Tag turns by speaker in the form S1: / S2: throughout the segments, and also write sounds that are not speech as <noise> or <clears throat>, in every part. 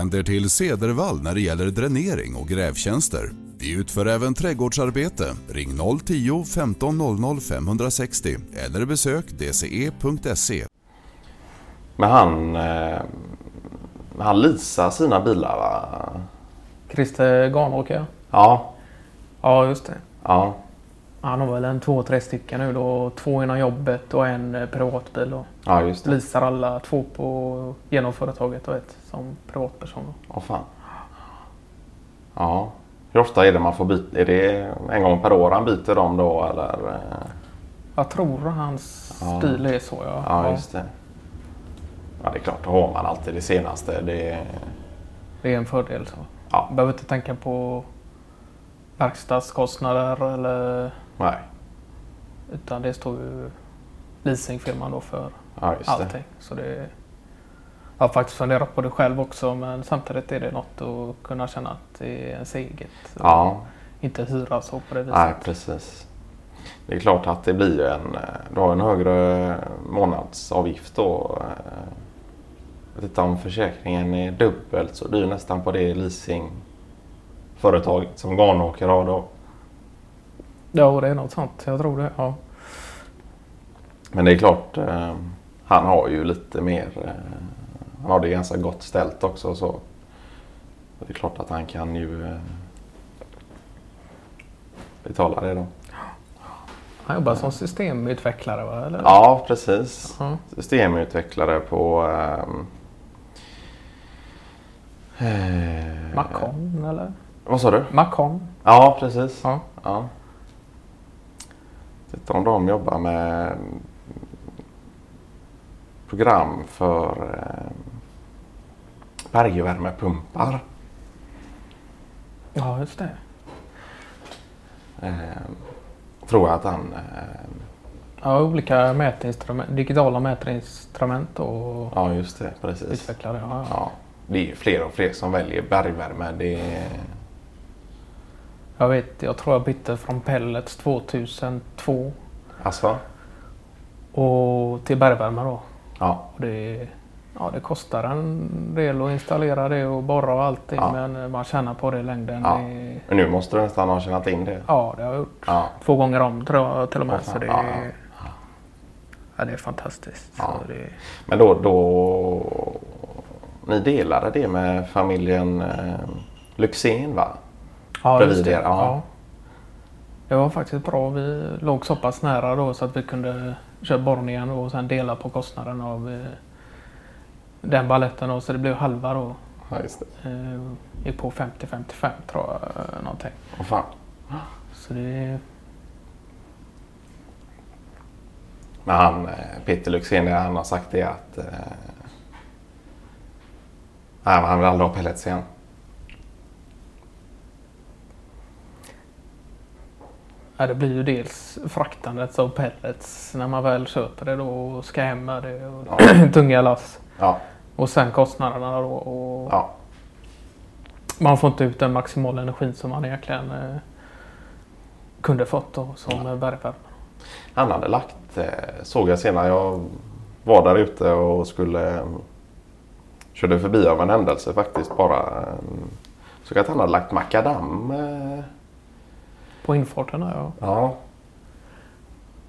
S1: Vänd er till Cedervall när det gäller dränering och grävtjänster. Vi utför även trädgårdsarbete. Ring 010-15 00 560 eller besök dce.se.
S2: Men han, eh, han leasar sina bilar va?
S3: Christer Garnåker.
S2: Ja,
S3: Ja, just det.
S2: ja,
S3: Han har väl en två, tre stycken nu då. Två inom jobbet och en eh, privatbil. Då.
S2: ja just det.
S3: Leasar alla två på genom företaget och ett som privatperson.
S2: Åh fan. Ja. Hur ofta är det man får byta? Är det en gång per år han byter dem då eller?
S3: Jag tror hans
S2: Ja.
S3: stil är så. Ja.
S2: Ja, just det. Ja, det är klart. Då har man alltid det senaste. Det,
S3: Det är en fördel. Så.
S2: Ja.
S3: Behöver inte tänka på verkstadskostnader eller
S2: nej.
S3: utan det står ju leasingfirman då för
S2: Ja,
S3: allting. Så det, jag har faktiskt funderat på det själv också men samtidigt är det något att kunna känna att det är ens eget.
S2: Ja,
S3: Inte hyra så på det viset.
S2: nej precis. Det är klart att det blir ju en, eh, du har en högre månadsavgift då. eh. Jag vet inte om försäkringen är dubbelt så dyr nästan på det leasingföretaget som Garnåker har då.
S3: Ja, det är något sånt. Jag tror det. Ja.
S2: Men det är klart, eh, han har ju lite mer, eh, han har det ganska gott ställt också så. Det är klart att han kan ju eh, betala det då.
S3: Han jobbar som systemutvecklare va? Eller?
S2: Ja, precis.
S3: Ja.
S2: Systemutvecklare på ehm, eh,
S3: Macon eller?
S2: Vad sa du?
S3: Macon?
S2: Ja, precis.
S3: Ja.
S2: Ja. Inte om de jobbar med program för eh, bergvärmepumpar.
S3: Ja, just det.
S2: Eh, tror jag att han... Eh,
S3: Ja, olika mätinstrument, digitala mätinstrument och
S2: ja, just det. Precis.
S3: utvecklare. Ja, ja.
S2: Ja, det är fler och fler som väljer bergvärme. Det är,
S3: Jag vet, jag tror jag bytte från pellets 2002
S2: alltså,
S3: och till bergvärme då.
S2: ja,
S3: Och det, ja, det kostar en del att installera det och borra och allting
S2: Ja.
S3: men man tjänar på det i längden.
S2: Ja.
S3: Det,
S2: men nu måste du nästan ha tjänat in det.
S3: ja, det har jag gjort.
S2: Ja,
S3: Två gånger om tror jag till och med. Så det,
S2: ja,
S3: ja, det är fantastiskt. Det,
S2: men då, då... Ni delade det med familjen eh, Lyxzén va?
S3: Ja,
S2: Bredvid
S3: det.
S2: er, ja.
S3: Det var faktiskt bra. Vi låg så pass nära då så att vi kunde köra borrningen och sen dela på kostnaden av eh, den balletten. Då, så det blev halva då.
S2: Ja, just det.
S3: Eh, gick på 50-55 tror jag. eh, Någonting.
S2: Åh fan.
S3: Så det,
S2: Men han, eh, Peter det han har sagt det att... Eh, han vill aldrig ha pellets igen.
S3: Ja, det blir ju dels fraktandet av pellets när man väl köper det då och ska hem med det. Och <clears throat> tunga lass.
S2: Ja,
S3: Och sen kostnaderna då. Och
S2: ja,
S3: Man får inte ut den maximala energin som man egentligen eh, kunde fått då, som ja. bergvärme.
S2: Han hade lagt, eh, såg jag senare, jag var där ute och skulle eh, körde förbi av en händelse faktiskt bara. Eh, såg att han hade lagt makadam.
S3: På infarten ja.
S2: ja,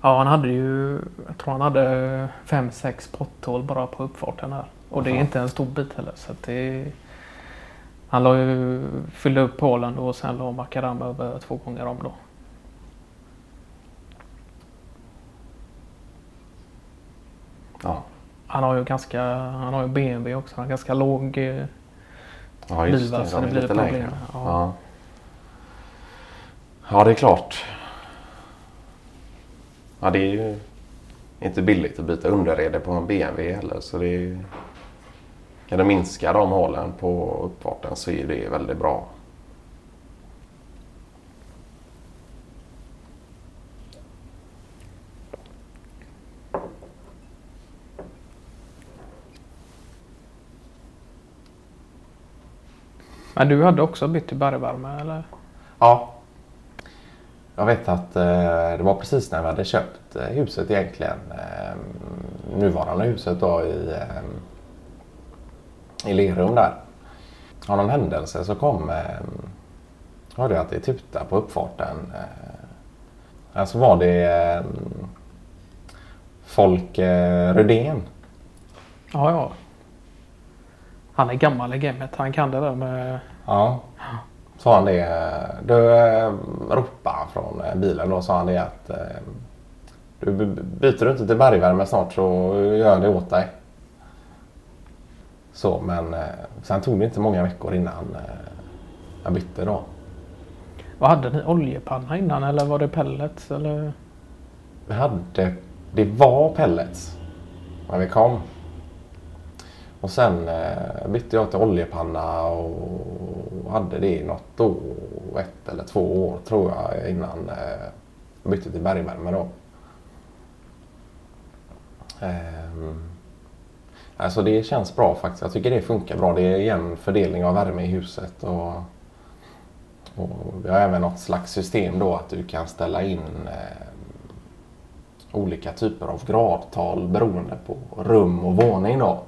S3: Ja, han hade ju, jag tror han hade fem sex potthål bara på uppfarten här. Och det är
S2: Aha.
S3: inte en stor bit heller. Så det, han la ju, fyllde upp hålen och sen la makadam över två gånger om då.
S2: ja,
S3: Han har ju ganska, han har ju BMW också. Han har ganska låg eh,
S2: ja just det.
S3: så
S2: De
S3: det blir problem. Ja.
S2: Ja. Ja, det är klart. Ja, det är ju inte billigt att byta underrede på en BMW heller. Så det är, kan du minska de hålen på uppfarten så är det väldigt bra.
S3: Men du hade också bytt till bergvärme eller?
S2: Ja. Jag vet att eh, det var precis när vi hade köpt eh, huset egentligen. Eh, nuvarande huset då i, eh, i Lerum där. av någon händelse så kom eh, hörde jag att det tutade på uppfarten. Eh, alltså var det eh, Folke Rydén.
S3: Ja, ja. Han är gammal i gamet. Han kan det där med...
S2: Ja. Sa han det. Du eh, ropade från eh, bilen då sa han det att eh, du byter du inte till bergvärme snart så gör jag det åt dig. Så men sen tog det inte många veckor innan jag bytte då.
S3: Vad hade ni? Oljepanna innan eller var det pellets? Eller?
S2: Vi hade, det var pellets när vi kom. Och sen eh, bytte jag till oljepanna och hade det i något år, ett eller två år tror jag innan eh, jag bytte till bergvärme då. Eh, alltså det känns bra faktiskt. Jag tycker det funkar bra. Det är jämn fördelning av värme i huset. Och, och vi har även något slags system då att du kan ställa in eh, olika typer av gradtal beroende på rum och våning. Då.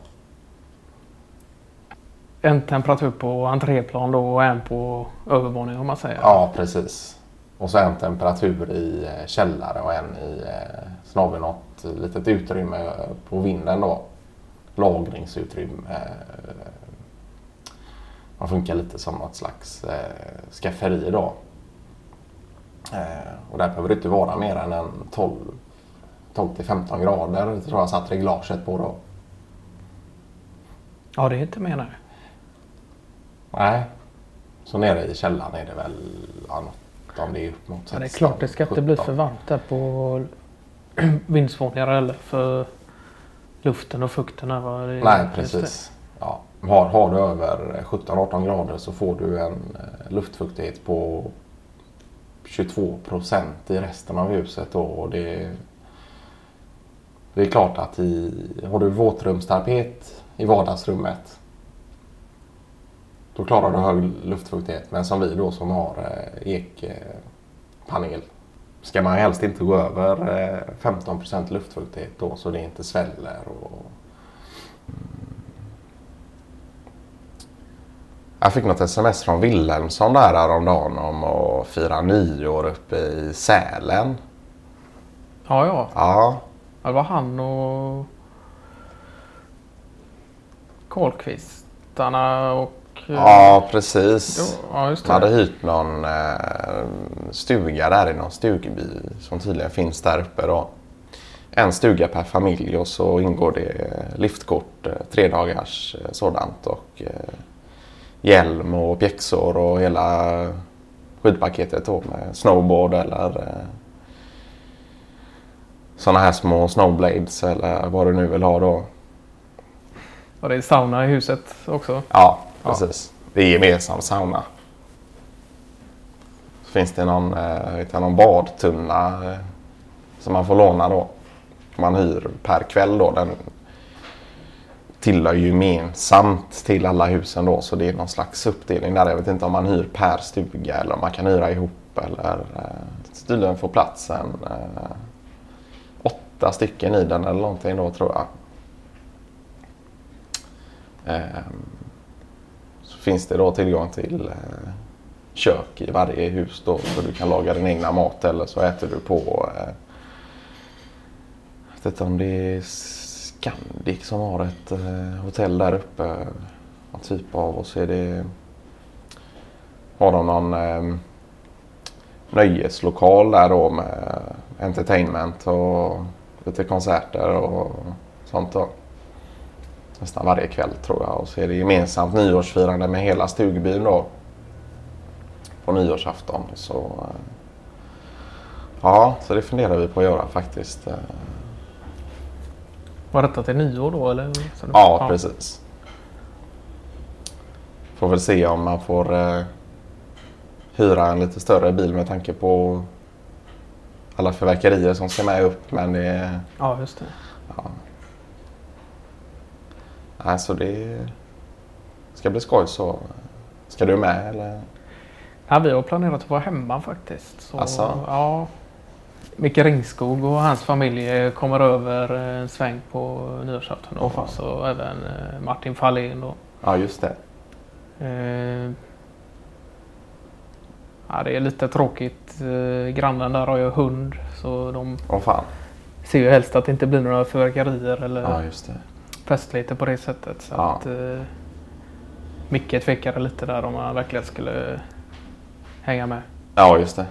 S3: En temperatur på entréplan då och en på övervåning om man säger.
S2: Ja, precis. Och så en temperatur i eh, källare och en i eh, Sen har vi något litet utrymme på vinden då. Lagringsutrymme. Man funkar lite som något slags eh, skafferi då. Och där behöver det inte vara mer än en 12, 12 till 15 grader. Tror jag satt reglaget på då.
S3: Ja, det är inte mer nej.
S2: Nej. Så nere i källaren är det väl ja, något, om det är upp mot 16,
S3: Det är klart det ska inte bli för varmt där på <clears throat> vindsvåningar eller för luften och fukten. Här, var
S2: det, Nej, precis. Ja. Har, har du över 17-18 grader så får du en eh, luftfuktighet på 22 procent i resten av huset. Då, och det, det är klart att i, har du våtrumstapet i vardagsrummet då klarar du hög luftfuktighet. Men som vi då som har eh, ekpanel ska man helst inte gå över 15 eh, luftfuktighet då så det inte sväller. Och... Jag fick något sms från Wilhelmsson där häromdagen om att fira nyår uppe i Sälen.
S3: Ja, ja.
S2: Ja.
S3: Det var han och Karlqvistarna och
S2: ja, precis.
S3: Ja, just
S2: Man hade hyrt någon eh, stuga där i någon stugby som tydligen finns där uppe då. En stuga per familj och så ingår det liftkort, eh, tre dagars eh, sådant och eh, hjälm och pjäxor och hela skidpaketet då med snowboard eller eh, sådana här små snowblades eller vad du nu vill ha då.
S3: Och det är sauna i huset också?
S2: Ja, Precis. Det är gemensam sauna. Så finns det någon, eh, någon badtunna eh, som man får låna då. Man hyr per kväll då. Den tillhör ju gemensamt till alla husen då så det är någon slags uppdelning där. Jag vet inte om man hyr per stuga eller om man kan hyra ihop eller eh, tydligen får platsen eh, åtta stycken i den eller någonting då tror jag. Eh, finns det då tillgång till eh, kök i varje hus då så du kan laga din egna mat eller så äter du på eh, jag vet inte om det är Scandic som har ett eh, hotell där uppe. Någon typ av och så är det har de någon eh, nöjeslokal där då med entertainment och lite konserter och sånt då nästan varje kväll tror jag. Och så är det gemensamt nyårsfirande med hela stugbyn då. På nyårsafton. Så, eh, ja, så det funderar vi på att göra faktiskt.
S3: Var detta till nyår då? Eller?
S2: Ja, ja, precis. Får väl se om man får eh, hyra en lite större bil med tanke på alla fyrverkerier som ska med upp. Men det,
S3: ja, just det.
S2: Ja, Alltså det ska bli skoj så. Ska du med eller?
S3: Ja, vi har planerat att vara hemma faktiskt. Så,
S2: alltså?
S3: Ja. Micke Ringskog och hans familj kommer över en sväng på nyårsafton. Och så även eh, Martin Fahlén. Då.
S2: Ja, just det.
S3: Eh, ja, det är lite tråkigt. Eh, grannen där har ju hund så de
S2: fan.
S3: ser ju helst att det inte blir några fyrverkerier eller
S2: Ja, det.
S3: festligheter på det sättet. Så
S2: Ja.
S3: att, eh, Micke tvekade lite där om han verkligen skulle hänga med.
S2: Ja, just det.